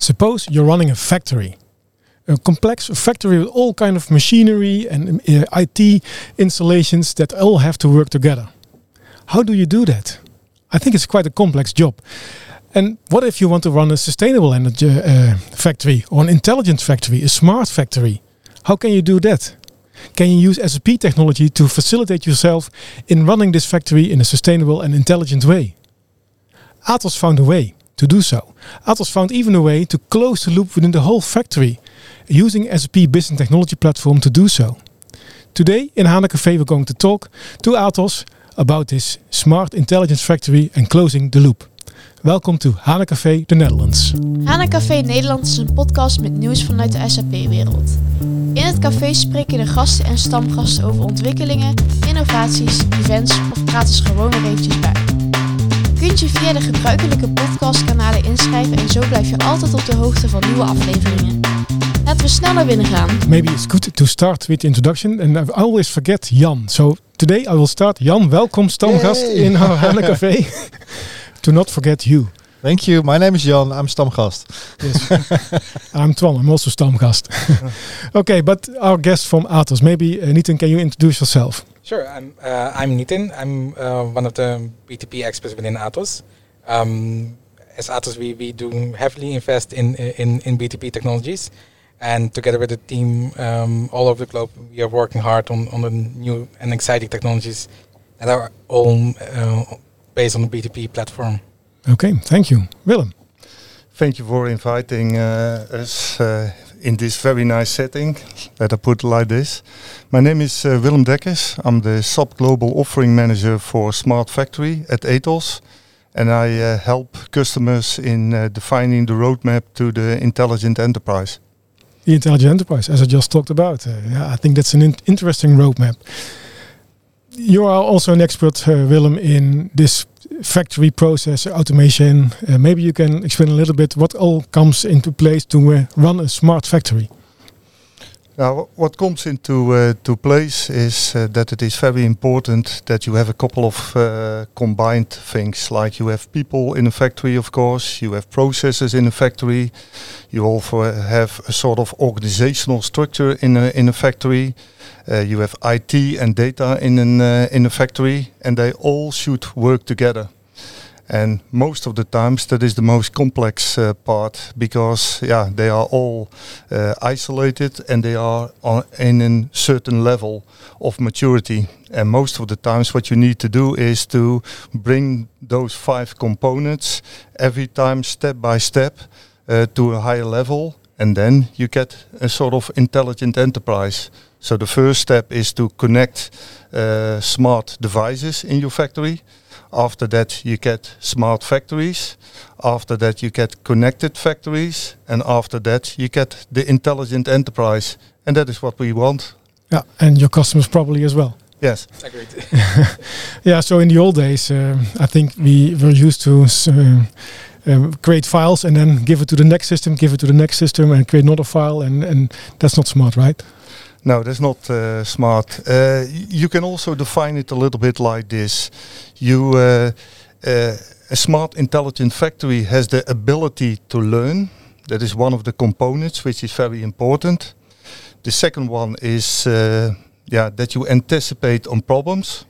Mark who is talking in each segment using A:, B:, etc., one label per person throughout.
A: Suppose you're running a factory, a complex factory with all kind of machinery and uh, IT installations that all have to work together. How do you do that? I think it's quite a complex job. And what if you want to run a sustainable energy uh, factory or an intelligent factory, a smart factory? How can you do that? Can you use SAP technology to facilitate yourself in running this factory in a sustainable and intelligent way? Atos found a way to do so. Atos found even a way to close the loop within the whole factory, using SAP Business Technology Platform to do so. Today in HANA we're going to talk to Atos about this smart intelligence factory and closing the loop. Welkom to HANA Café de Netherlands.
B: HANA Nederland is een podcast met nieuws vanuit de SAP-wereld. In het café spreken de gasten en stamgasten over ontwikkelingen, innovaties, events of praten ze gewoon er eventjes bij. Je kunt je via de gebruikelijke podcastkanalen inschrijven en zo blijf je altijd op de hoogte van nieuwe afleveringen. Laten we sneller binnen gaan.
A: Maybe it's good to start with the introduction and I always forget Jan. So today I will start. Jan, welkom stamgast in our HANA Café. to not forget you.
C: Thank you. My name is Jan. I'm stamgast.
A: Yes. I'm Twan. I'm also stamgast. okay, but our guest from Atos. Maybe uh, Nitin, can you introduce yourself?
D: Sure, I'm uh, I'm Nitin. I'm uh, one of the BTP experts within Atos. Um, as Atos, we, we do heavily invest in, in in BTP technologies, and together with the team um, all over the globe, we are working hard on, on the new and exciting technologies that are all uh, based on the BTP platform.
A: Okay, thank you. Willem.
E: Thank you for inviting uh, us uh, in this very nice setting. that I put like this. My name is uh, Willem Dekkers. I'm the sub global offering manager for Smart Factory at Atos, and I uh, help customers in uh, defining the roadmap to the intelligent enterprise.
A: The intelligent enterprise, as I just talked about. Uh, yeah, I think that's an in- interesting roadmap. You are also an expert, uh, Willem, in this factory process automation. Uh, maybe you can explain a little bit what all comes into place to uh, run a smart factory.
E: Now, what comes into uh, to place is uh, that it is very important that you have a couple of uh, combined things. Like you have people in a factory, of course, you have processes in a factory, you also have a sort of organizational structure in a in a factory. Uh, you have IT and data in an uh, in a factory, and they all should work together. And most of the times, that is the most complex uh, part because, yeah, they are all uh, isolated and they are on, in a certain level of maturity. And most of the times, what you need to do is to bring those five components every time, step by step, uh, to a higher level. And then you get a sort of intelligent enterprise. So the first step is to connect uh, smart devices in your factory. After that, you get smart factories. After that, you get connected factories. And after that, you get the intelligent enterprise. And that is what we want.
A: Yeah, and your customers probably as well.
E: Yes.
D: Agreed.
A: Yeah, so in the old days, uh, I think we were used to s- uh, um, create files and then give it to the next system, give it to the next system, and create another file, and, and that's not smart, right?
E: No, that's not uh, smart. Uh, you can also define it a little bit like this. You, uh, uh, a smart intelligent factory has the ability to learn. That is one of the components, which is very important. The second one is, uh, yeah, that you anticipate on problems.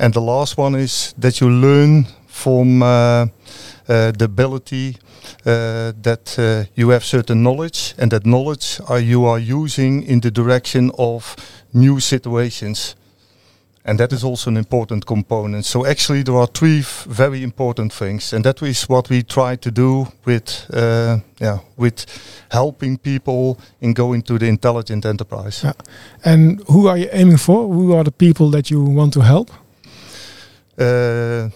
E: And the last one is that you learn from uh, uh, the ability uh, that you have certain knowledge, and that knowledge are you are using in the direction of new situations. And that is also an important component. So actually, there are three very important things, and that is what we try to do with, uh, yeah, with helping people in going to the intelligent enterprise.
A: Yeah. And who are you aiming for? Who are the people that you want to help?
E: Uh,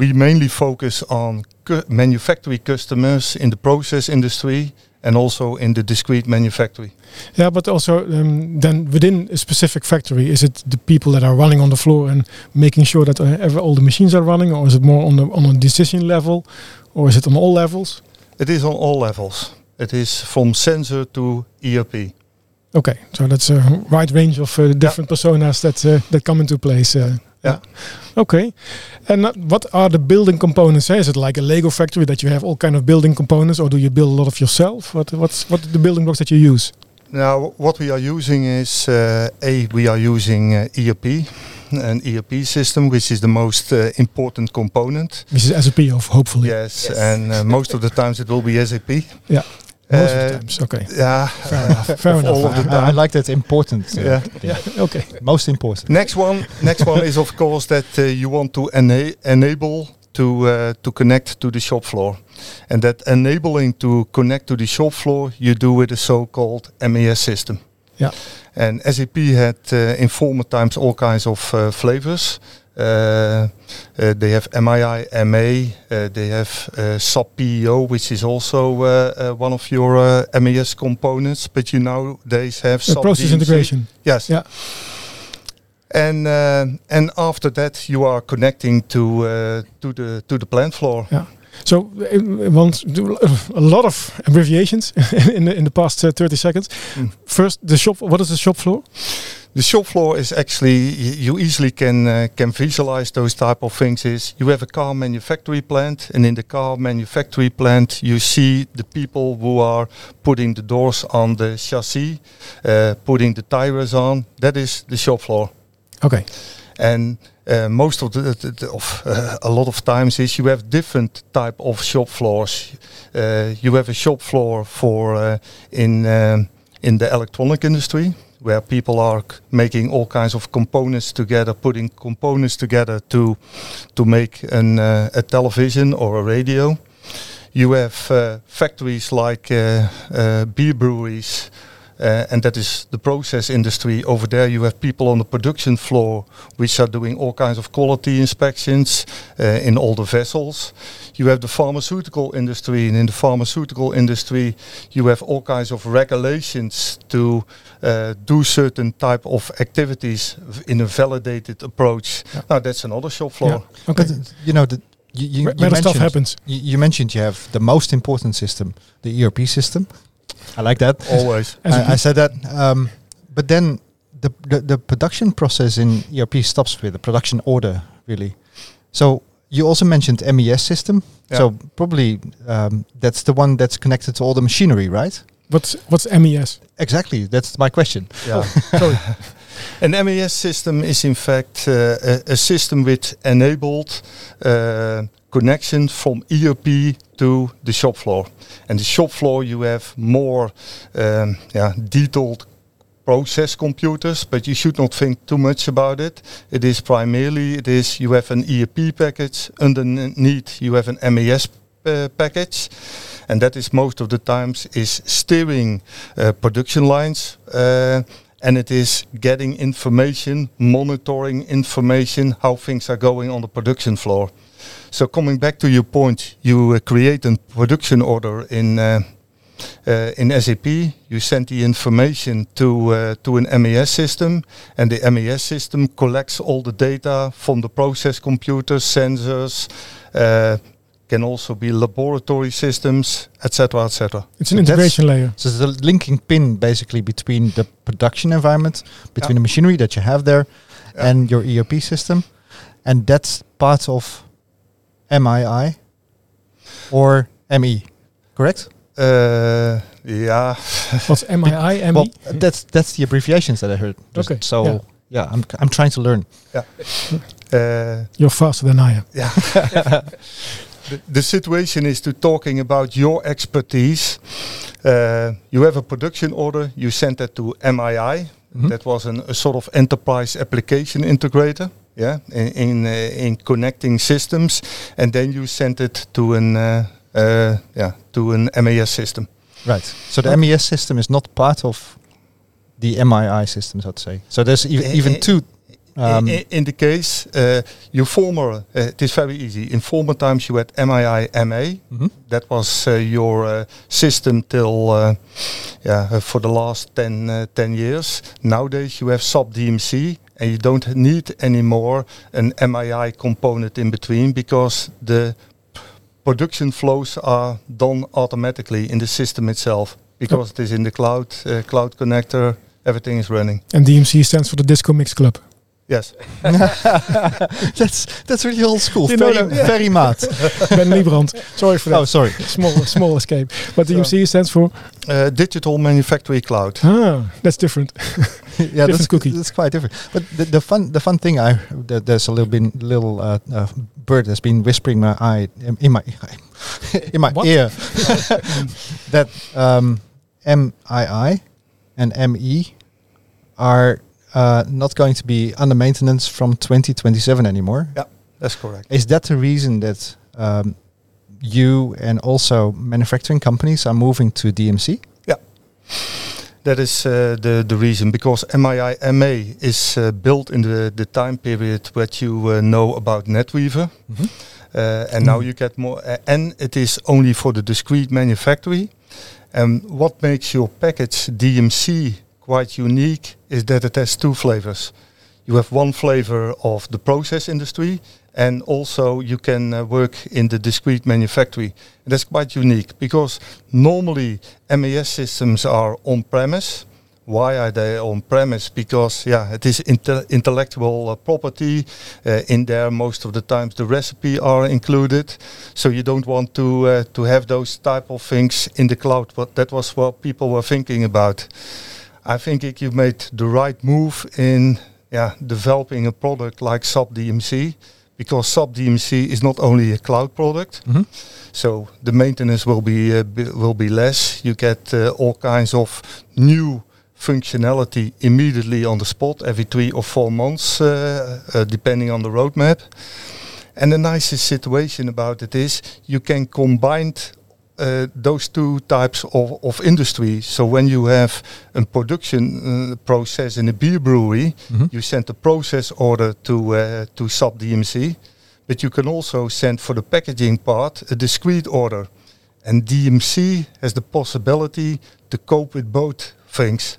E: we mainly focus on cu- manufacturing customers in the process industry and also in the discrete manufacturing.
A: Yeah, but also um, then within a specific factory, is it the people that are running on the floor and making sure that uh, ever all the machines are running, or is it more on the on a decision level, or is it on all levels?
E: It is on all levels. It is from sensor to ERP.
A: Okay, so that's a wide range of uh, different personas that uh, that come into place. Uh,
E: Yeah.
A: Okay, and what are the building components? eh? Is it like a Lego factory that you have all kind of building components, or do you build a lot of yourself? What what's what are the building blocks that you use?
E: Now, what we are using is uh, a we are using uh, ERP, an ERP system, which is the most uh, important component.
A: Which is SAP, of hopefully.
E: Yes,
D: Yes.
E: and uh, most of the times it will be SAP.
A: Yeah. Most of
E: Uh,
A: the times. Okay.
E: Yeah,
A: Fair enough. Fair enough.
E: all of the
C: I, I like that important. uh,
E: Yeah.
A: Yeah. Okay.
C: Most important.
E: Next one, next one is of course that uh, you want to ena- enable to uh, to connect to the shop floor, and that enabling to connect to the shop floor you do with a so-called MES system.
A: Yeah.
E: And SAP had uh, in former times all kinds of uh, flavors. Uh, uh, they have MII, ME. Uh, they have uh, SAP PEO, which is also uh, uh, one of your MES components. But you nowadays have
A: process
E: DMC.
A: integration.
E: Yes.
A: Yeah.
E: And and after that, you are connecting to to the to the plant floor. Yeah.
A: So, uh, once a lot of abbreviations in the, in the past uh, 30 seconds.
E: Mm.
A: First, the shop. What is the shop floor?
E: The shop floor is actually you easily can uh, can visualize those type of things. Is you have a car manufacturing plant, and in the car manufacturing plant, you see the people who are putting the doors on the chassis, uh, putting the tires on. That is the shop floor.
A: Okay.
E: and uh, most of the, the- the- of uh, a lot of times is you have different type of shop floors. Uh, you have a shop floor for uh, in um, in the electronic industry where people are making all kinds of components together, putting components together to to make an uh, a television or a radio. You have uh, factories like uh, uh, beer breweries uh, and that is the process industry. Over there, you have people on the production floor which are doing all kinds of quality inspections uh, in all the vessels. You have the pharmaceutical industry, and in the pharmaceutical industry, you have all kinds of regulations to uh, do certain type of activities in a validated approach.
A: Yeah.
E: Now, that's another shop floor.
A: Yeah. Okay.
C: But you know, the, you, you, you
A: where the stuff happens.
C: You, you mentioned you have the most important system, the ERP system. I like that.
E: Always.
C: I, I said that. Um, but then the, the the production process in ERP stops with the production order, really. So you also mentioned MES system.
E: Yeah.
C: So probably um, that's the one that's connected to all the machinery, right?
A: What's what's MES?
C: Exactly. That's my question.
E: Yeah. Sorry. An MES system is in fact uh, a, a system which enabled uh, connection from ERP to the shop floor. And the shop floor you have more um, yeah, detailed process computers, but you should not think too much about it. It is primarily it is you have an ERP package underneath you have an MES uh, package and that is most of the times is steering uh, production lines uh, and it is getting information monitoring information how things are going on the production floor so coming back to your point you uh, create a production order in uh, uh, in SAP, you send the information to uh, to an MES system, and the MES system collects all the data from the process computers, sensors, uh, can also be laboratory systems, etc., etc.
A: It's an
C: So
A: integration layer.
C: So it's a linking pin basically between the production environment, between the machinery that you have there,
E: Yeah.
C: and your ERP system, and that's part of MII or ME, correct?
E: Uh, yeah,
A: What's MII, ME?
C: Well, that's that's the abbreviations that I heard. Just
A: Okay,
C: So
A: yeah.
C: yeah, I'm I'm trying to learn.
E: uh,
A: You're faster than I am.
E: yeah. the, the situation is to talking about your expertise. Uh, you have a production order. You send that to MII.
C: Mhm.
E: That was an, a sort of enterprise application integrator. Yeah, in in, uh, in connecting systems, and then you send it to an uh, uh, yeah to an MES system.
C: Right. So the. MES system is not part of the MII system, so to say. So there's ev- even two. Um,
E: in, in the case, uh, your former, uh, it is very easy. In former times, you had MII ME.
C: mhm.
E: That was uh, your uh, system till uh, yeah for the last 10, uh, 10 years. Nowadays, you have SAP DMC, and you don't need anymore an MII component in between because the production flows are done automatically in the system itself because it is in the cloud, uh, cloud connector, everything is running.
A: And DMC stands for the Disco Mix Club.
E: Yes.
C: that's that's really old school.
A: You know
C: very,
A: that, yeah.
C: very maat.
A: ben Liebrand. Sorry for that.
C: Oh, sorry.
A: small small escape. But DMC stands for
E: Uh, digital Manufacturing Cloud.
A: ah, that's different.
C: yeah, that's
A: cookie.
C: That's quite different. But the, the fun the fun thing I th- there's a little bit little uh, uh, bird that's been whispering my eye in, in my in my
A: What?
C: ear that um, MII and ME are uh, not going to be under maintenance from 2027 anymore.
E: Yeah, That's correct.
C: Is that the reason that um, you and also manufacturing companies are moving to DMC?
E: Yeah, that is uh, the the reason because MII ME is uh, built in the the time period that you uh, know about NetWeaver, uh, and now
A: Mhm.
E: you get more. And it is only for the discrete manufactory. And what makes your package DMC quite unique is that it has two flavors. You have one flavor of the process industry, and also you can uh, work in the discrete manufactory. And that's quite unique because normally MES systems are on premise. Why are they on premise? Because yeah, it is inte- intellectual uh, property. Uh, in there, most of the times the recipe are included. So you don't want to uh, to have those type of things in the cloud. But that was what people were thinking about. I think if you made the right move in yeah developing a product like SAP DMC, because SAP DMC is not only a cloud product,
C: Mhm.
E: so the maintenance will be, uh, will be less. You get uh, all kinds of new functionality immediately on the spot every three or four months, uh, uh, depending on the roadmap. And the nicest situation about it is you can combine uh, those two types of, of industry. So when you have a production uh, process in a beer brewery, you send a process order to uh, to SAP DMC, but you can also send for the packaging part a discrete order. And DMC has the possibility to cope with both things.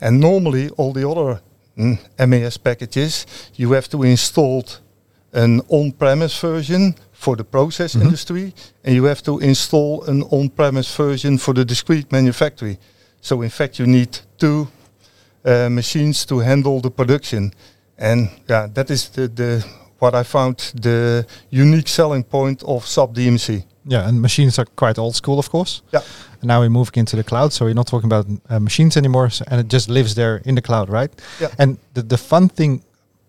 E: And normally all the other mm, MES packages, you have to install an on-premise version for the process
C: Mhm.
E: industry, and you have to install an on-premise version for the discrete manufactory. So in fact, you need two uh, machines to handle the production, and yeah, that is the, the what I found the unique selling point of SAP DMC.
C: Yeah, and machines are quite old school, of course.
E: Yeah.
C: And now we're moving into the cloud, so we're not talking about uh, machines anymore, so, and it just lives there in the cloud, right?
E: Yeah.
C: And the, the fun thing,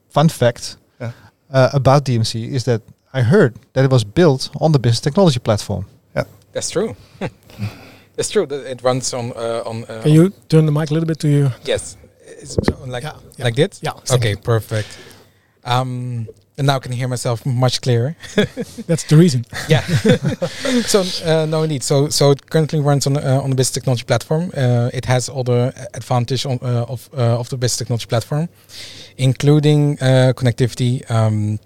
C: fun fact
E: Yeah.
C: uh, about DMC is that I heard that it was built on the business technology platform.
D: Yeah, That's true. That's true. that It runs on uh, on. Uh,
A: Can you turn the mic a little bit to you?
D: Yes. It's like
A: Yeah, yeah.
D: like this.
A: Yeah. same.
D: Okay. Perfect. Um, and now I can hear myself much clearer.
A: That's the reason.
D: yeah. so uh, no, indeed. So so it currently runs on uh, on the business technology platform. Uh, it has all the advantage on, uh, of uh, of the business technology platform, including uh, connectivity. Um,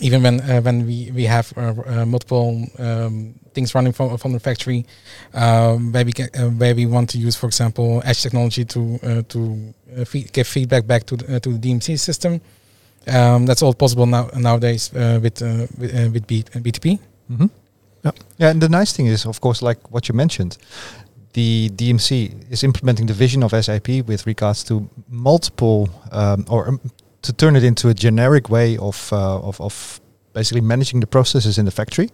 D: even when uh, when we we have uh, uh, multiple um, things running from from the factory, um, where we can, uh, where we want to use, for example, edge technology to uh, to feed, give feedback back to the, to the DMC system. Um, that's all possible now nowadays with with, with B- BTP.
C: Mm-hmm.
A: Yeah.
C: Yeah, and the nice thing is, of course, like what you mentioned, the DMC is implementing the vision of SAP with regards to multiple, um, or um, to turn it into a generic way of, uh, of of basically managing the processes in the factory.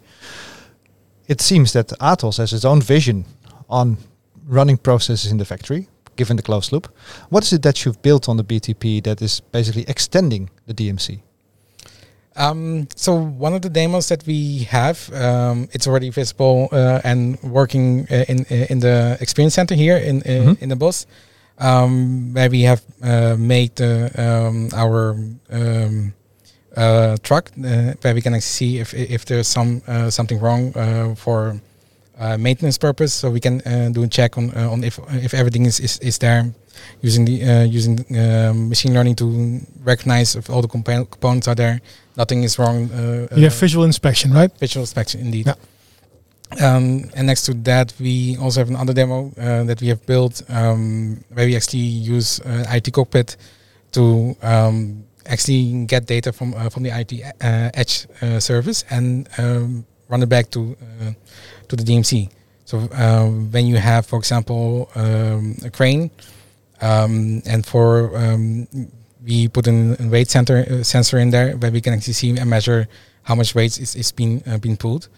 C: It seems that Atos has its own vision on running processes in the factory, given the closed loop. What is it that you've built on the BTP that is basically extending the DMC?
D: Um, so one of the demos that we have, um, it's already visible uh, and working uh, in in the experience center here in uh,
C: Mhm.
D: in the bus, um, where we have uh, made uh, um, our um, uh, truck, uh, where we can see if if there's some uh, something wrong uh, for uh, maintenance purpose. So we can uh, do a check on uh, on if if everything is is, is there, using the uh, using um, machine learning to recognize if all the components are there nothing is wrong. Uh,
A: You have
D: uh,
A: visual inspection, right?
D: visual inspection, indeed.
A: Yeah.
D: Um, and next to that, we also have another demo uh, that we have built um, where we actually use uh, IoT cockpit to um, actually get data from uh, from the IoT uh, Edge uh, service and um, run it back to uh, to the DMC. So um, when you have, for example, um, a crane, and for we put an, a weight center sensor in there where we can actually see and measure how much weight is, is being uh, being pulled.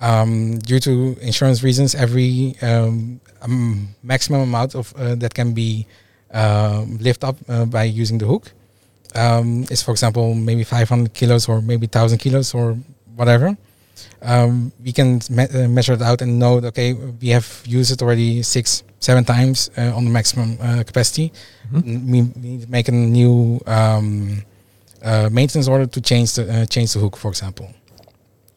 D: Um, due to insurance reasons, every um, um, maximum amount of uh, that can be um, lift up uh, by using the hook um, is, for example, maybe 500 kilos or maybe 1,000 kilos or whatever. Um, we can me- uh, measure it out and know that, okay, we have used it already six, seven times uh, on the maximum uh, capacity. N- We, we need to make a new um, uh, maintenance order to change the uh, change the hook, for example.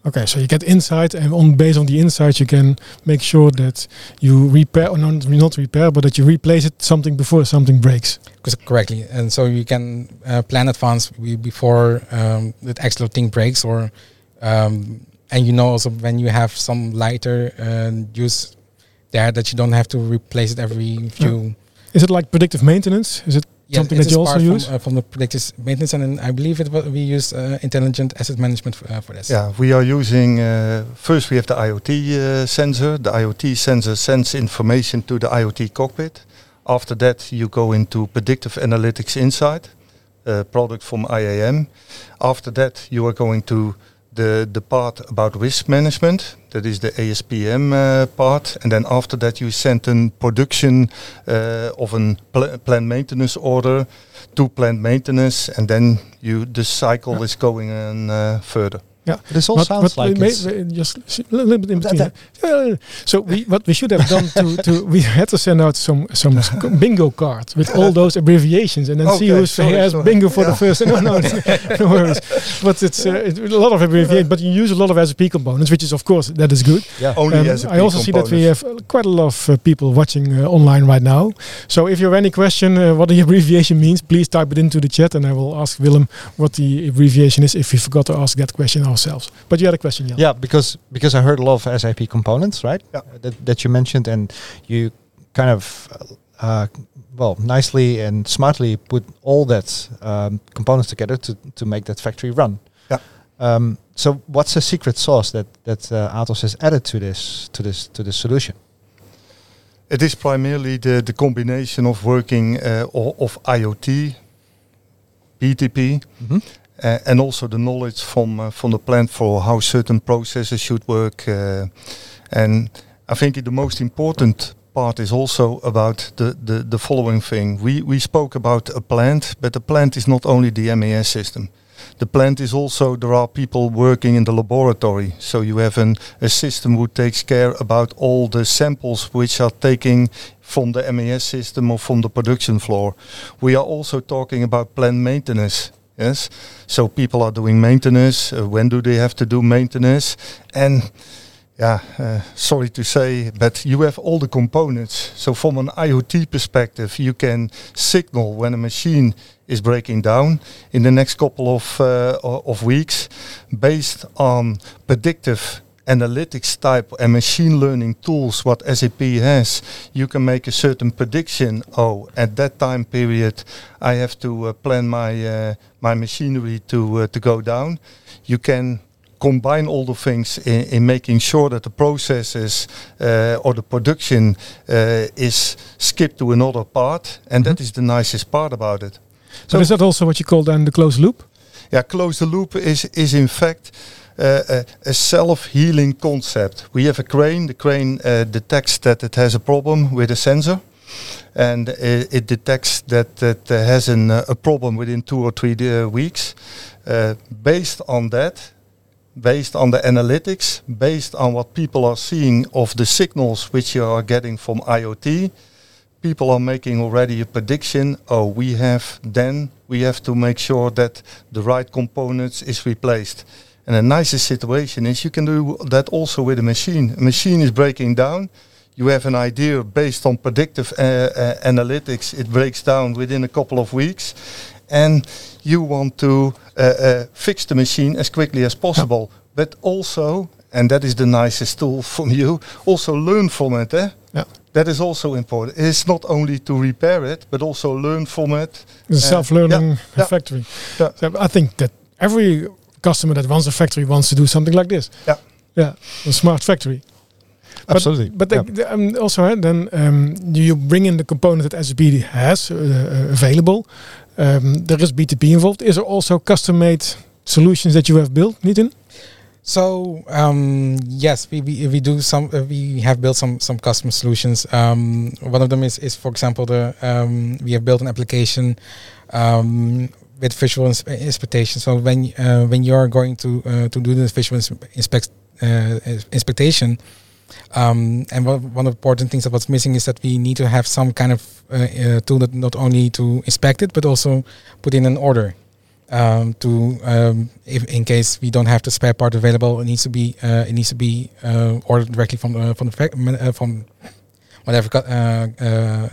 A: Okay, so you get insight, and on based on the insight, you can make sure that you repair or not, not repair, but that you replace it something before something breaks.
D: Cor- correctly, and so you can uh, plan advance before um, the actual thing breaks, or um, and you know also when you have some lighter uh, use there that you don't have to replace it every few.
A: Is it like predictive maintenance? Is it something that you also use?
D: from, uh, from the predictive maintenance, and I believe it we use uh, intelligent asset management for, uh, for this.
E: Yeah, we are using, uh, first we have the IoT uh, sensor. The IoT sensor sends information to the IoT cockpit. After that, you go into predictive analytics inside, uh, product from IAM. After that, you are going to the, the part about risk management. That is the ASPM uh, part. And then after that, you send a production uh, of a pl- planned maintenance order to planned maintenance. And then you the cycle
A: Yeah.
E: is going on uh, further.
C: This all
A: But-
C: sounds
A: but
C: like
A: we
C: it's,
A: we just s- a little bit in between. Yeah, so we, what we should have done to, to we had to send out some some bingo cards with all those abbreviations and then see
E: Okay,
A: who's
E: sorry,
A: has
E: sorry.
A: bingo for the first. No, no, no worries. But it's, uh, it's a lot of abbreviations. But you use a lot of SAP components, which is of course that is good.
C: yeah.
E: Only
A: Um,
E: as a
A: I also see that we have uh, quite a lot of uh, people watching uh, online right now. So if you have any question uh, what the abbreviation means, please type it into the chat, and I will ask Willem what the abbreviation is if we forgot to ask that question ourselves. But you had a question, Jan.
C: Yeah, because because I heard a lot of SAP components, right?
E: Yeah.
C: Uh, That, that you mentioned, and you kind of, uh, uh, well, nicely and smartly put all that um, components together to to make that factory run.
E: Yeah.
C: Um, so, what's the secret sauce that that uh, Atos has added to this to this to this solution?
E: It is primarily the, the combination of working uh, of IoT, BTP,
C: Mm-hmm.
E: Uh, and also the knowledge from uh, from the plant for how certain processes should work. Uh, and I think the most important part is also about the, the, the following thing. We we spoke about a plant, but the plant is not only the MES system. The plant is also there are people working in the laboratory. So you have an, a system who takes care about all the samples which are taking from the MES system or from the production floor. We are also talking about plant maintenance. Yes, so people are doing maintenance. Uh, when do they have to do maintenance? And yeah, uh, sorry to say, but you have all the components. So from an IoT perspective, you can signal when a machine is breaking down in the next couple of uh, of weeks, based on predictive analytics type and machine learning tools what SAP has, you can make a certain prediction. Oh, at that time period, I have to uh, plan my uh, my machinery to uh, to go down. You can combine all the things in, in making sure that the processes uh, or the production uh, is skipped to another part, and that is the nicest part about it.
A: So is that also what you call then the closed loop?
E: Yeah, closed loop is is in fact a, a self-healing concept. We have a crane. The crane uh, detects that it has a problem with a sensor, and uh, it detects that it has an, uh, a problem within two or three uh, weeks. Uh, based on that, based on the analytics, based on what people are seeing of the signals which you are getting from IoT, people are making already a prediction. Oh, we have then we have to make sure that the right components is replaced. And the nicest situation is you can do that also with a machine. A machine is breaking down. You have an idea based on predictive uh, uh, analytics. It breaks down within a couple of weeks, and you want to uh, uh, fix the machine as quickly as possible. But also, and that is the nicest tool from you, also learn from it. Eh?
A: Yeah.
E: That is also important. It's not only to repair it, but also learn from it.
A: It's a self-learning
E: yeah, yeah.
A: factory.
E: Yeah.
A: So I think that every customer that wants a factory wants to do something like this.
E: Yeah.
A: Yeah, a smart factory.
C: Absolutely.
A: But
C: yeah.
A: the, the, um, also, uh, then um, you bring in the component that SAP has uh, uh, available. Um, there is BTP involved. Is there also custom-made solutions that you have built, Nitin?
D: So um, yes, we, we, we do some. Uh, we have built some some custom solutions. Um, one of them is is for example the um, we have built an application um, with visual ins- inspectation. So when uh, when you are going to uh, to do the visual ins- inspect uh, inspection, um, and one, one of the important things that was missing is that we need to have some kind of uh, uh, tool that not only to inspect it but also put in an order um, to um, if in case we don't have the spare part available, it needs to be uh, it needs to be ordered directly from from the from whatever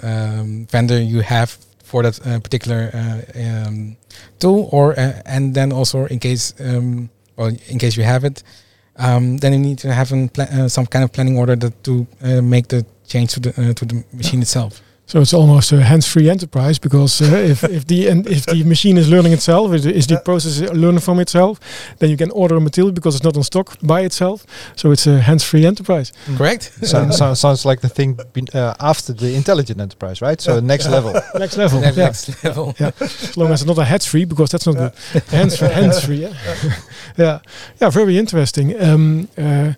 D: um, vendor you have for that uh, particular uh, um, tool, or uh, and then also in case um, well in case you have it, um, then you need to have some kind of planning order that to make the change to the to the machine itself.
A: So it's almost a hands-free enterprise because uh, if, if the and if the machine is learning itself, is, is the process learning from itself, then you can order a material because it's not on stock by itself. So it's a hands-free enterprise.
D: Correct.
C: so, so, sounds like the thing be- uh, after the intelligent enterprise, right? So next level.
A: Next level.
D: Next,
A: yeah.
D: next level.
A: Yeah. As long as it's not a hands-free because that's not good. Hands-free. hands-free. Yeah. yeah. Yeah. Very interesting. Um, uh,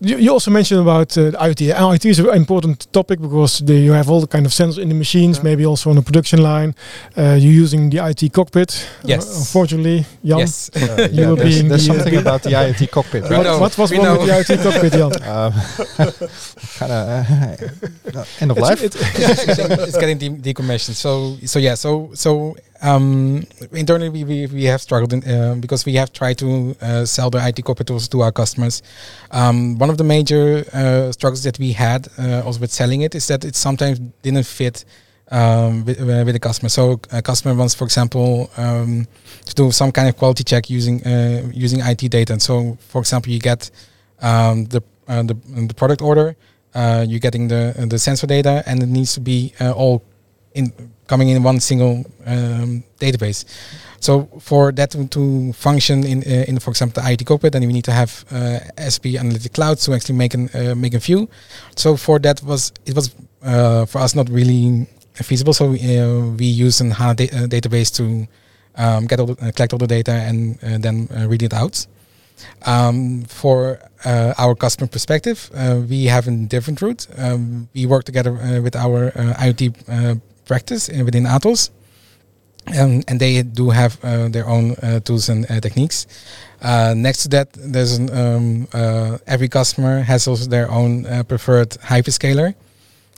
A: you, you also mentioned about uh, IoT. Uh, IoT is an important topic because the, you have all the kind of sensors in the machines,
E: Yeah.
A: maybe also on the production line. Uh, you're using the IoT cockpit.
D: Yes.
A: Uh, unfortunately, Jan.
D: Yes.
C: Uh,
A: You
C: yeah,
A: were
C: there's,
A: being
C: there's
A: the, uh,
C: something about the IoT cockpit,
D: We
C: right?
A: What,
D: know.
A: what was
D: We
A: wrong with the
D: know.
A: IoT cockpit, Jan?
C: Um, kind of uh, end of
A: It's-
C: life.
A: it-
D: it's getting- it's getting de- decommissioned. So so yeah. So so um, internally we, we, have struggled in, uh, because we have tried to uh, sell the IT corporate tools to our customers. Um, one of the major uh, struggles that we had uh, also with selling it is that it sometimes didn't fit. Um, with, uh, with the customer, so a customer wants, for example, um, to do some kind of quality check using uh, using IT data. And so, for example, you get um, the, the the product order, you're getting the the sensor data, and it needs to be all in coming in one single um, database. So for that to, function in uh, in for example the IoT cockpit, then we need to have uh, SAP Analytic Cloud to actually make an uh, make a view. So for that was it was uh, for us not really feasible. So we, uh, we use an HANA da- uh, database to um, get all the, collect all the data and then read it out. Um, for uh, our customer perspective, uh, we have a different route. Um, we work together uh, with our IoT practice within Atos, um, and they do have uh, their own uh, tools and uh, techniques. Uh, next to that, there's an, um, uh, every customer has also their own uh, preferred hyperscaler.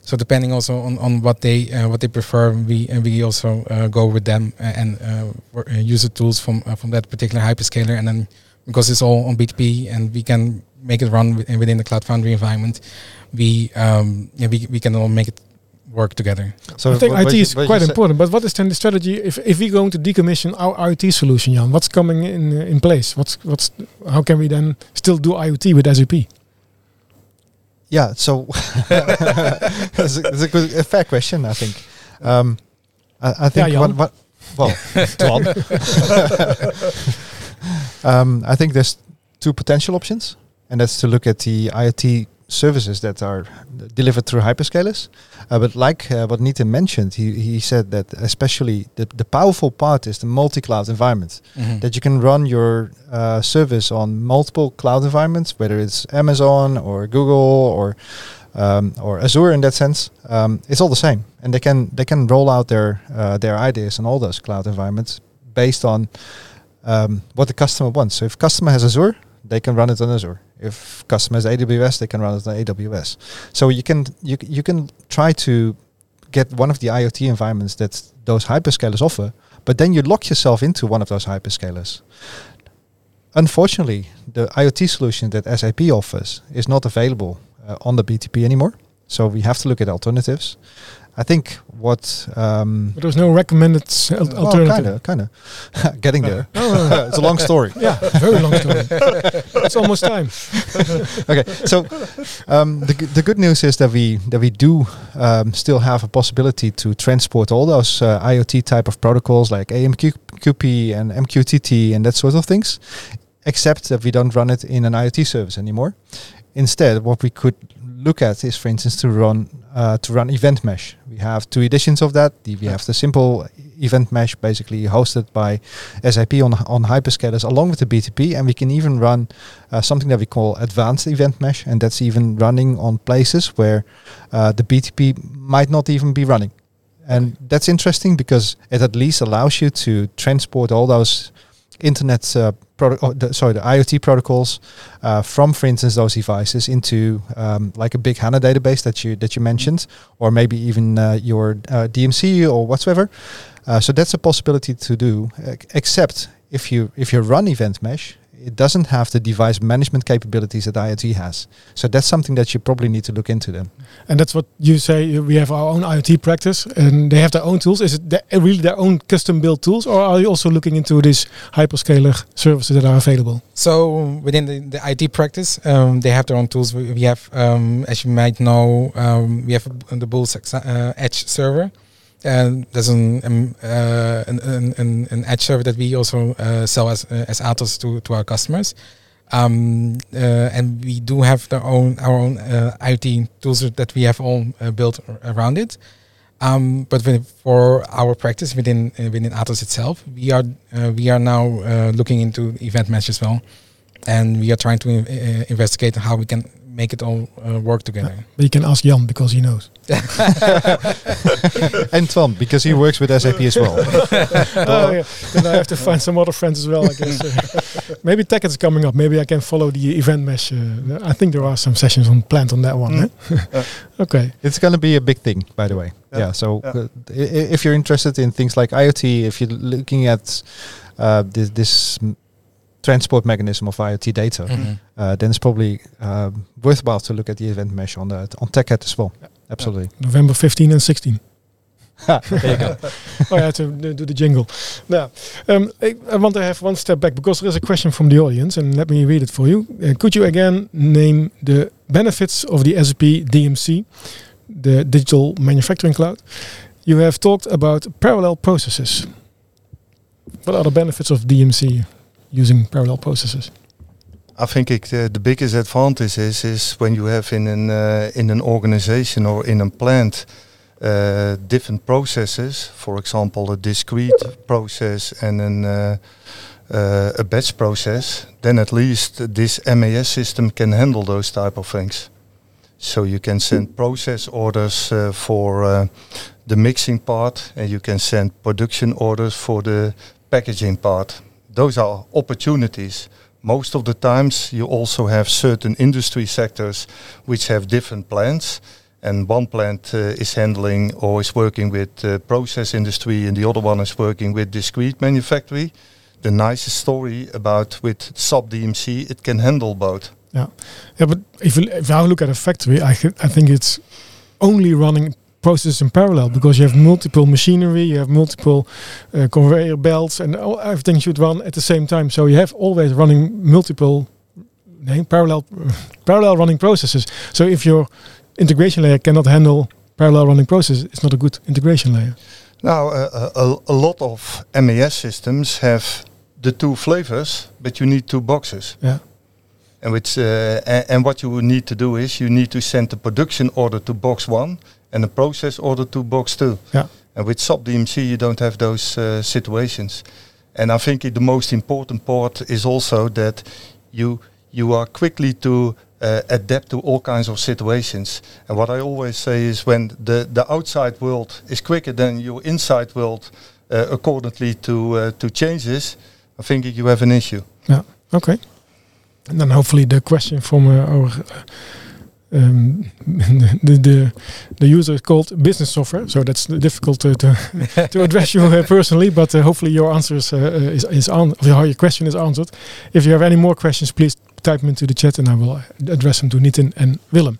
D: So depending also on, on what they what they prefer, we we also go with them and use the tools from from that particular hyperscaler, and then because it's all on BTP and we can make it run within the Cloud Foundry environment, we um, yeah we, we can all make it work together.
C: So
A: I think
C: what- what you-
A: is
C: what you
A: quite important. But what is then the strategy if, if we're going to decommission our IoT solution, Jan? What's coming in uh, in place? What's what's how can we then still do IoT with SAP?
C: Yeah, so that's, a, that's a good, a fair question, I think. Um, I, I think
A: Yeah,
C: what,
A: Jan.
C: what, well, Twan. um, I think there's two potential options, and that's to look at the IoT services that are delivered through hyperscalers. Uh, but like uh, what Nitin mentioned, he, he said that especially the, the powerful part is the multi-cloud environment that you can run your uh, service on multiple cloud environments, whether it's Amazon or Google or um, or Azure in that sense. Um, it's all the same, and they can they can roll out their uh, their ideas on all those cloud environments based on um, what the customer wants. So if customer has Azure, they can run it on Azure. If customer has AWS, they can run it on AWS. So you can you you can try to get one of the IoT environments that those hyperscalers offer, but then you lock yourself into one of those hyperscalers. Unfortunately, the IoT solution that SAP offers is not available uh, on the BTP anymore. So we have to look at alternatives. I think what um,
A: But there's no recommended al-
C: well,
A: alternative.
C: kind of, kind of getting there.
A: Oh,
C: it's a long story.
A: yeah, very long story. it's almost time.
C: okay, so um, the, g- the good news is that we that we do um, still have a possibility to transport all those uh, IoT type of protocols like AMQP and MQTT and that sort of things except that we don't run it in an IoT service anymore. Instead, what we could look at is, for instance, to run uh, to run event mesh. We have two editions of that. The- We have the simple event mesh, basically hosted by SAP on on hyperscalers, along with the BTP, and we can even run uh, something that we call advanced event mesh, and that's even running on places where uh, the BTP might not even be running. And that's interesting because it at least allows you to transport all those internet uh, product, oh, sorry, the IoT protocols uh, from, for instance, those devices into um, like a big HANA database that you that you mentioned, or maybe even uh, your uh, DMC or whatsoever. Uh, so that's a possibility to do. except if you if you run Event Mesh, it doesn't have the device management capabilities that IoT has. So that's something that you probably need to look into then.
A: And that's what you say. We have our own IoT practice, and they have their own tools. Is it the- really their own custom-built tools, or are you also looking into these hyperscaler services that are available?
D: So within the, the IoT practice, um, they have their own tools. We, we have, um, as you might know, um, we have the Bulls uh, Edge server. And there's an, um, uh, an, an, an, Edge server that we also uh, sell as uh, as Atos to, to our customers. Um, uh, and we do have their own our own uh, IoT tools that we have all uh, built around it. Um, but for our practice within within Atos itself, we are we are now looking into event mesh as well, and we are trying to investigate how we can make it all work together.
A: But you can ask Jan because he knows.
C: and Tom, because he works with SAP as well.
A: oh, yeah. Then I have to find some other friends as well. I guess. Uh, maybe Tech is coming up. Maybe I can follow the event mesh. Uh, I think there are some sessions on planned on that one.
E: Mm.
A: eh? okay.
C: It's going to be a big thing, by the way. Yeah.
E: Yeah.
C: so
E: Yeah.
C: uh, i- i- if you're interested in things like IoT, if you're looking at uh, this, this transport mechanism of IoT data,
D: Mhm.
C: uh, then it's probably um worthwhile to look at the event mesh on the on TechEd as well. Absolutely.
A: November 15 and 16.
C: there you go.
A: oh, I had to uh, do the jingle. Now, um, I, I want to have one step back because there is a question from the audience, and let me read it for you. Uh, could you again name the benefits of the SAP DMC, the Digital Manufacturing Cloud? You have talked about parallel processes. What are the benefits of DMC using parallel processes?
E: I think it, uh, the biggest advantage is is when you have in an uh, in an organization or in a plant uh, different processes. For example, a discrete process and an a batch process. Then at least this MES system can handle those type of things. So you can send process orders for the mixing part, and you can send production orders for the packaging part. Those are opportunities most of the times you also have certain industry sectors which have different plants and one plant uh, is handling or is working with uh, process industry and the other one is working with discrete manufacturing. The nicest story about with SAP dmc it can handle both.
A: Yeah, yeah but if if I look at a factory, I, I think it's only running processes in parallel because you have multiple machinery, you have multiple uh, conveyor belts, and all, everything should run at the same time. So you have always running multiple parallel parallel running processes. So if your integration layer cannot handle parallel running processes, it's not a good integration layer.
E: now uh, a, a lot of MES systems have the two flavors but you need two boxes
A: Yeah.
E: And which uh, a- and what you would need to do is you need to send the production order to box one and the process order to box two.
A: Yeah.
E: And with SAP DMC you don't have those uh, situations. And I think it, the most important part is also that you you are quickly to uh, adapt to all kinds of situations. And what I always say is when the, the outside world is quicker than your inside world uh, accordingly to uh, to changes, I think you have an issue. Yeah.
A: Okay. And then hopefully the question from uh, our uh, um, the, the the user is called business software, so that's difficult to to, to address you uh, personally. But uh, hopefully your answer is uh, uh, is, is on, how your question is answered. If you have any more questions, please type them into the chat, and I will uh, address them to Nitin and Willem.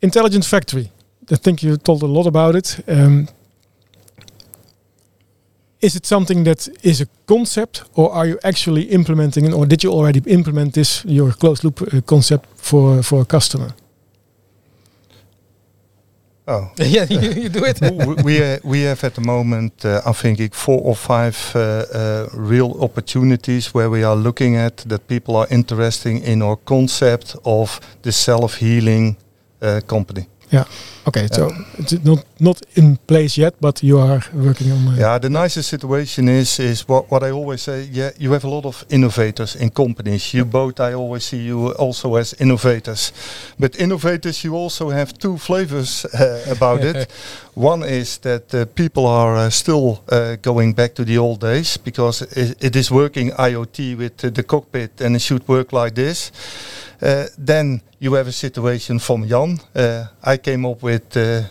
A: Intelligent factory. I think you told a lot about it. Um, is it something that is a concept or are you actually implementing it or did you already implement this your closed loop uh, concept for for a customer
E: Oh.
D: yeah, you, you do it.
E: we we, uh, we have at the moment, uh, I think, four or five uh, uh, real opportunities where we are looking at that people are interested in our concept of the self-healing uh, company.
A: Okay, so it's not not in place yet, but you are working on. Uh,
E: Yeah, the nicest situation is is what what I always say. Yeah, you have a lot of innovators in companies. You both, I always see you also as innovators, but innovators, you also have two flavors uh, about it. One is that uh, people are uh, still uh, going back to the old days because it, it is working IoT with the cockpit and it should work like this. Uh, then you have a situation from Jan. Uh, I came up with uh,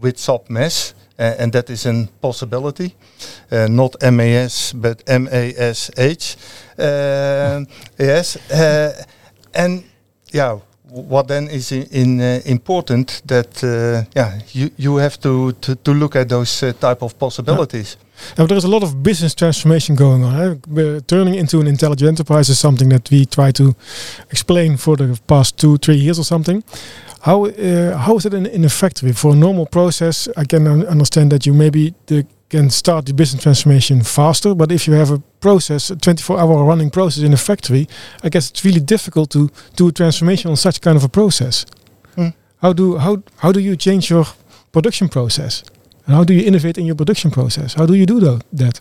E: with SAP MES, uh, and that is a possibility. Not MAS, but M-A-S-H. Yes, and yeah, what then is in, uh, important that uh, yeah you you have to to, to look at those uh, type of possibilities.
A: Now, there is a lot of business transformation going on. eh? Turning into an intelligent enterprise is something that we try to explain for the past two, three years or something. How uh, how is it in, in a factory for a normal process? I can un- understand that you maybe the, can start the business transformation faster, but if you have a process, a 24-hour running process in a factory, I guess it's really difficult to do a transformation on such kind of a process.
E: Hmm.
A: How do how how do you change your production process? And how do you innovate in your production process? How do you do that?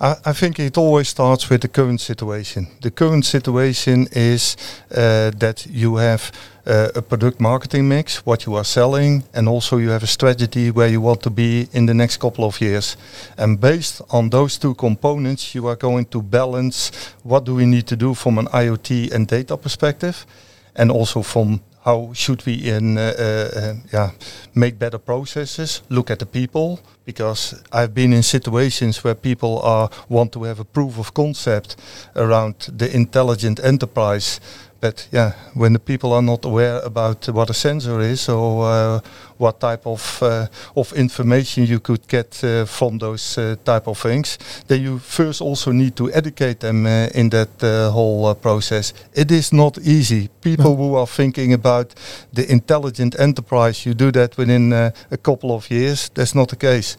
E: I, I think it always starts with the current situation. The current situation is uh, that you have uh, a product marketing mix, what you are selling, and also you have a strategy where you want to be in the next couple of years. And based on those two components, you are going to balance what do we need to do from an IoT and data perspective, and also from how should we in uh, uh, uh, yeah make better processes look at the people because i've been in situations where people are want to have a proof of concept around the intelligent enterprise but yeah when the people are not aware about what a sensor is or uh, what type of uh, of information you could get uh, from those type of things then you first also need to educate them in that whole process. It is not easy. People
A: No.
E: who are thinking about the intelligent enterprise you do that within a couple of years that's not the case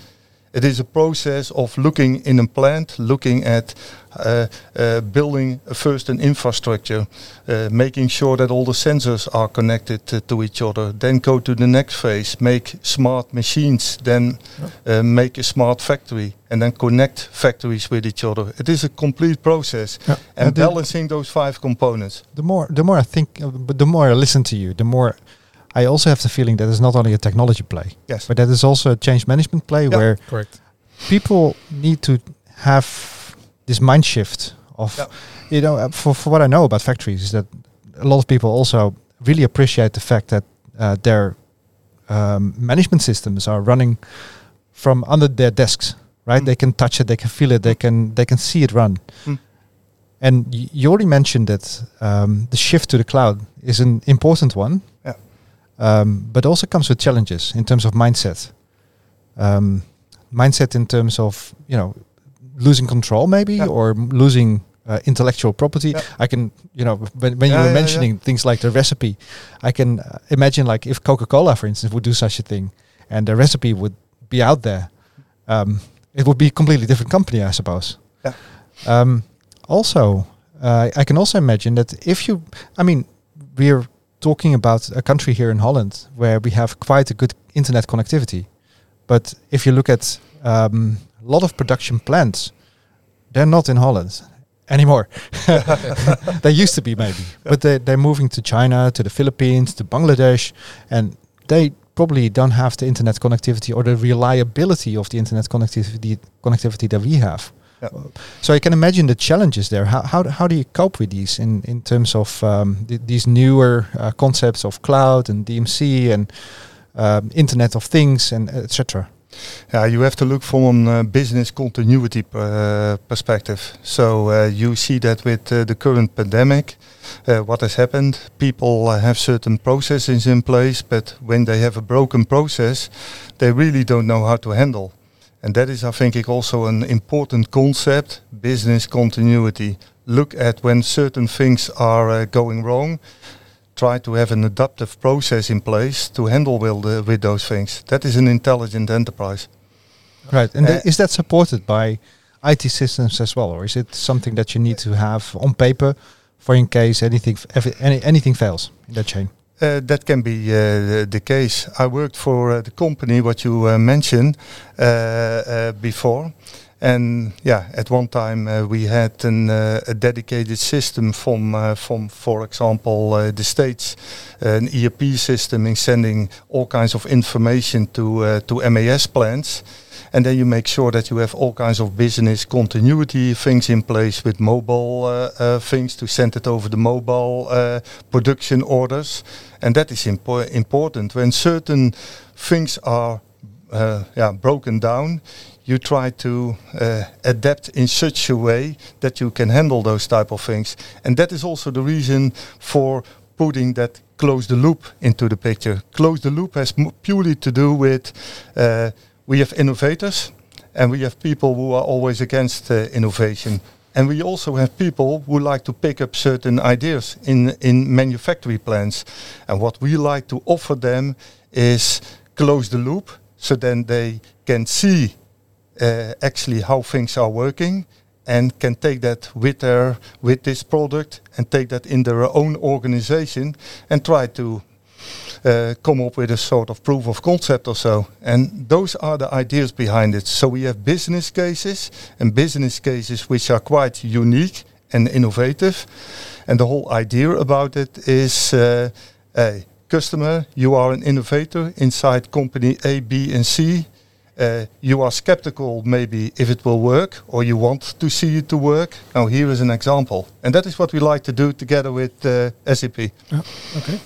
E: it is a process of looking in a plant, looking at uh, uh, building first an infrastructure, uh, making sure that all the sensors are connected to each other. Then go to the next phase, make smart machines, then uh, make a smart factory, and then connect factories with each other. It is a complete process,
A: Yeah.
E: and
C: And
E: balancing those five components.
C: the more the more I think, uh, but the more I listen to you, the more I also have the feeling that it's not only a technology play,
E: Yes.
C: but that is also a change management play
E: Yeah.
C: where
D: Correct.
C: people need to have this mind shift of,
E: Yeah.
C: you know, uh, for, for what I know about factories is that a lot of people also really appreciate the fact that uh, their um, management systems are running from under their desks, right?
E: Mm.
C: They can touch it, they can feel it, they can they can see it run.
E: Mm.
C: And y- you already mentioned that um, the shift to the cloud is an important one. Um, but also comes with challenges in terms of mindset. Um, mindset in terms of you know losing control maybe
E: Yeah.
C: or losing uh, intellectual property.
E: Yeah.
C: I can you know when, when
E: Yeah,
C: you were mentioning things like the recipe, I can uh, imagine like if Coca Cola, for instance, would do such a thing, and the recipe would be out there, um, it would be a completely different company, I suppose.
E: Yeah.
C: Um, also, uh, I can also imagine that if you, I mean, we're talking about a country here in Holland where we have quite a good internet connectivity, but if you look at um, a lot of production plants, they're not in Holland anymore. they used to be maybe, but they they're moving to China, to the Philippines, to Bangladesh, and they probably don't have the internet connectivity or the reliability of the internet connectivity connectivity that we have.
E: Yeah.
C: So I can imagine the challenges there. How how, how do you cope with these in in terms of um, th- these newer uh, concepts of cloud and DMC and um, Internet of Things and etc.
E: Yeah, you have to look from a uh, business continuity uh, perspective. So uh, you see that with uh, the current pandemic, uh, what has happened? People uh, have certain processes in place, but when they have a broken process, they really don't know how to handle. And that is, I think, also an important concept: business continuity. Look at when certain things are uh, going wrong. try to have an adaptive process in place to handle with, the, with those things. That is an intelligent enterprise.
C: Right. And
E: Uh,
C: th- is that supported by IT systems as well, or is it something that you need to have on paper for in case anything f- any, anything fails in that chain?
E: Uh, that can be uh, the, case. I worked for uh, the company what you uh, mentioned uh, uh, before, and yeah, at one time we had an, a dedicated system from, from, for example, the states, an ERP system in sending all kinds of information to to MAS plants. And then you make sure that you have all kinds of business continuity things in place with mobile uh, uh, things to send it over the mobile uh, production orders. And that is impo- important. When certain things are uh, yeah, broken down, you try to uh, adapt in such a way that you can handle those type of things. And that is also the reason for putting that close the loop into the picture. Close the loop has purely to do with uh, we have innovators and we have people who are always against uh, innovation. And we also have people who like to pick up certain ideas in, in manufactory plants. And what we like to offer them is close the loop so then they can see uh, actually how things are working and can take that with their with this product and take that in their own organization and try to uh, come up with a sort of proof of concept or so. And those are the ideas behind it. So we have business cases and business cases which are quite unique and innovative. And the whole idea about it is, uh, a customer, you are an innovator inside company A, B, and C. Uh, you are skeptical maybe if it will work or you want to see it to work. Now here is an example. And that is what we like to do together with uh, SAP.
A: Okay.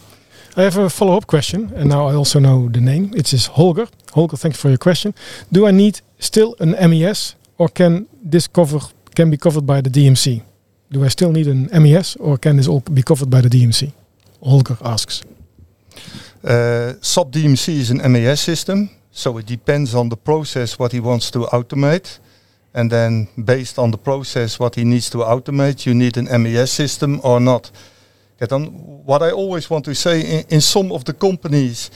A: I have a follow-up question, and now I also know the name. It is Holger. Holger, thanks for your question. Do I need still an MES, or can this cover can be covered by the DMC? Do I still need an MES, or can this all be covered by the DMC? Holger asks.
E: Uh, SAP DMC is an MES system, so it depends on the process what he wants to automate. And then based on the process what he needs to automate, you need an MES system or not. Yeah, then what I always want to say in, in some of the companies,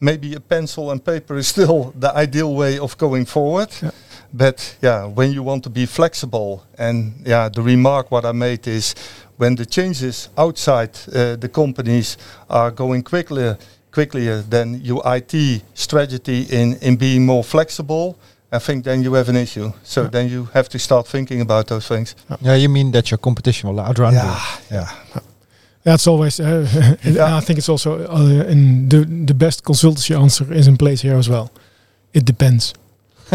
E: maybe a pencil and paper is still the ideal way of going forward.
A: Yeah.
E: But yeah, when you want to be flexible, and yeah, the remark what I made is when the changes outside uh, the companies are going quickly, quickly than your IT strategy in, in being more flexible, I think then you have an issue. So
A: Yeah.
E: then you have to start thinking about those things.
C: Yeah, you mean that your competition will outrun you?
E: yeah.
A: That's always. Uh,
E: Yeah.
A: I think it's also uh, in the the best consultancy answer is in place here as well. It depends.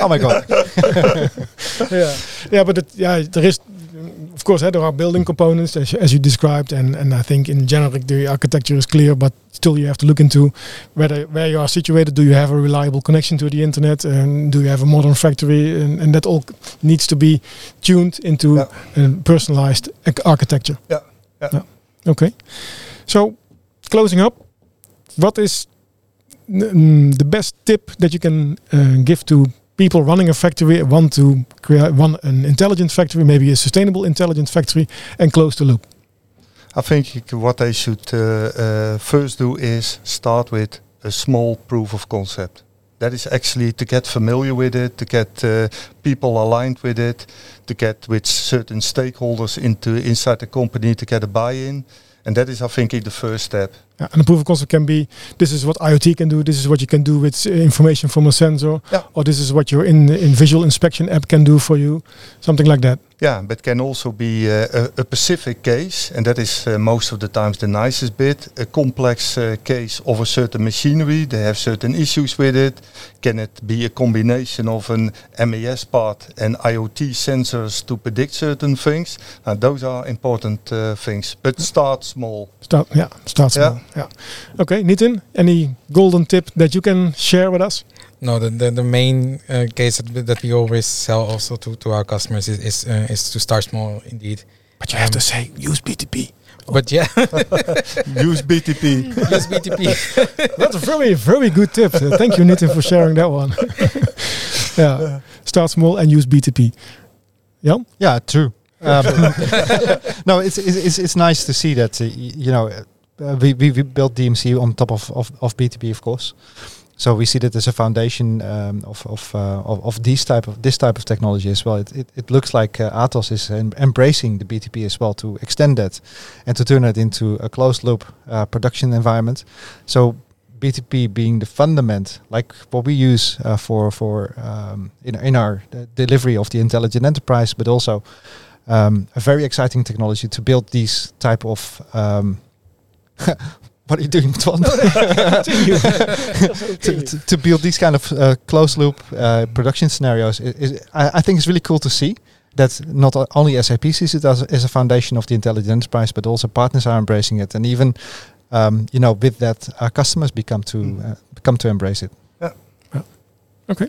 C: oh my god.
A: yeah, yeah, but it, yeah, there is, of course, there are building components as, you- as you described, and and I think in general the architecture is clear, but still you have to look into whether where you are situated. Do you have a reliable connection to the internet, and do you have a modern factory, and, and that all needs to be tuned into
E: Yeah.
A: a personalized architecture.
E: Yeah, yeah.
A: Okay, so closing up, what is the best tip that you can uh, give to people running a factory want to create run an intelligent factory, maybe a sustainable intelligent factory, and close the loop?
E: I think what they should uh, uh, first do is start with a small proof of concept. That is actually to get familiar with it, to get uh, people aligned with it, to get with certain stakeholders into inside the company to get a buy-in, and that is, I think, the first step.
A: Yeah, and the proof of concept can be this is what IoT can do, this is what you can do with uh, information from a sensor,
E: Yeah.
A: or this is what your in, in visual inspection app can do for you, something like that.
E: Yeah, but can also be uh, a, a specific case, and that is uh, most of the times the nicest bit. A complex uh, case of a certain machinery, they have certain issues with it. Can it be a combination of an MES part and IoT sensors to predict certain things? Now, those are important uh, things, but start small.
A: Start, yeah, start small. Yeah. Okay, Nitin, any golden tip that you can share with us?
D: No, the the, the main uh, case that, that we always sell also to, to our customers is is, uh, is to start small indeed.
A: But you have to
D: Um,
A: say use BTP.
D: But yeah,
E: Use BTP.
D: use BTP.
A: That's a very, very good tip. Uh, thank you, Nitin, for sharing that one. yeah, start small and use BTP. Yeah.
C: Yeah, true. Um, no, it's, it's it's nice to see that uh, you know uh, we, we we built DMC on top of, of of BTP, of course. So we see that as a foundation um, of of, uh, of of these type of this type of technology as well. It it, it looks like uh, Atos is em- embracing the BTP as well to extend that and to turn it into a closed loop uh, production environment. So BTP being the fundament, like what we use uh, for for um, in in our uh, delivery of the intelligent enterprise, but also um, a very exciting technology to build these type of. Um, what are you doing, Twan? to, to, to build these kind of uh, closed loop uh, production scenarios is, is I, I think it's really cool to see that not only SAP sees it as, as a foundation of the intelligent enterprise, but also partners are embracing it, and even um, you know with that our customers become to uh, become to embrace it.
A: Okay.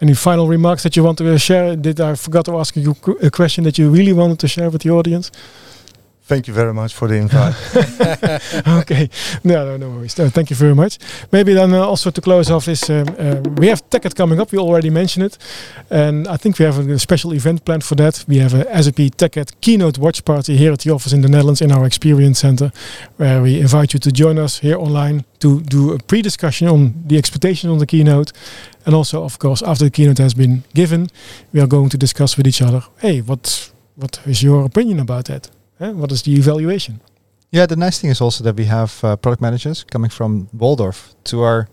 A: Any final remarks that you want to uh, share? Did I forgot to ask you a question that you really wanted to share with the audience?
E: Thank you very much for the invite.
A: okay. No, no, no worries. No, thank you very much. Maybe then uh, also to close off is um, uh, we have TechEd coming up. We already mentioned it, and I think we have a, special event planned for that. We have a SAP TechEd keynote watch party here at the office in the Netherlands in our experience center, where we invite you to join us here online to do a pre-discussion on the expectations on the keynote, and also, of course, after the keynote has been given, we are going to discuss with each other. Hey, what what is your opinion about that? What is the evaluation?
C: Yeah, the nice thing is also that we have uh, product managers coming from Walldorf to our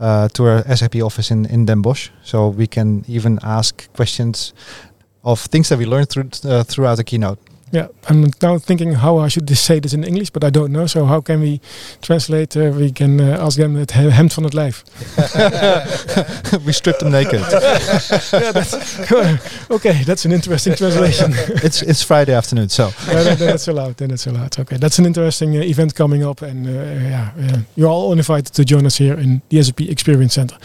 C: uh, to our SAP office in in Den Bosch, so we can even ask questions of things that we learned through uh, throughout the keynote.
A: Yeah, I'm now thinking how I should say this in English, but I don't know. So how can we translate? Uh, we can uh, ask them het he- hemd van het lijf.
C: we stripped them naked.
A: yeah, that's okay. That's an interesting translation.
C: it's it's Friday afternoon, so
A: yeah, then, then it's allowed. Then it's allowed. Okay, that's an interesting uh, event coming up, and uh, yeah, you're all invited to join us here in the SAP Experience Center.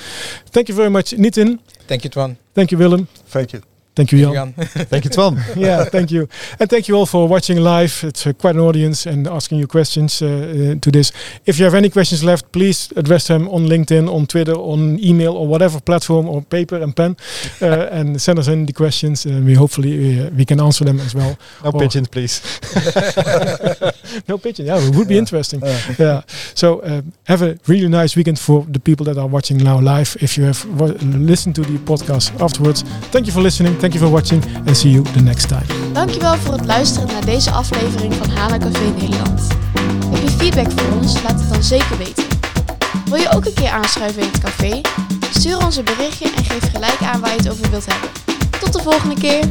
A: Thank you very much, Nitin.
D: Thank you, Twan.
A: Thank you, Willem.
E: Thank you.
A: Thank you, Jan.
D: Jan.
C: thank you, Twan.
A: yeah, thank you. And thank you all for watching live. It's uh, quite an audience and asking you questions uh, uh, to this. If you have any questions left, please address them on LinkedIn, on Twitter, on email, or whatever platform, or paper and pen, uh, and send us in the questions. And we hopefully uh, we can answer them as well.
C: No
A: Oh.
C: pigeons, please.
A: no pigeon. Yeah, it would be
E: Yeah.
A: interesting. yeah. So uh, have a really nice weekend for the people that are watching now live. If you have wa- listened to the podcast afterwards, thank you for listening. Thank you for watching, and see you the next time.
B: Dankjewel voor het luisteren naar deze aflevering van HANA Café Nederland. Heb je feedback voor ons? Laat het dan zeker weten. Wil je ook een keer aanschuiven in het café? Stuur ons een berichtje en geef gelijk aan waar je het over wilt hebben. Tot de volgende keer!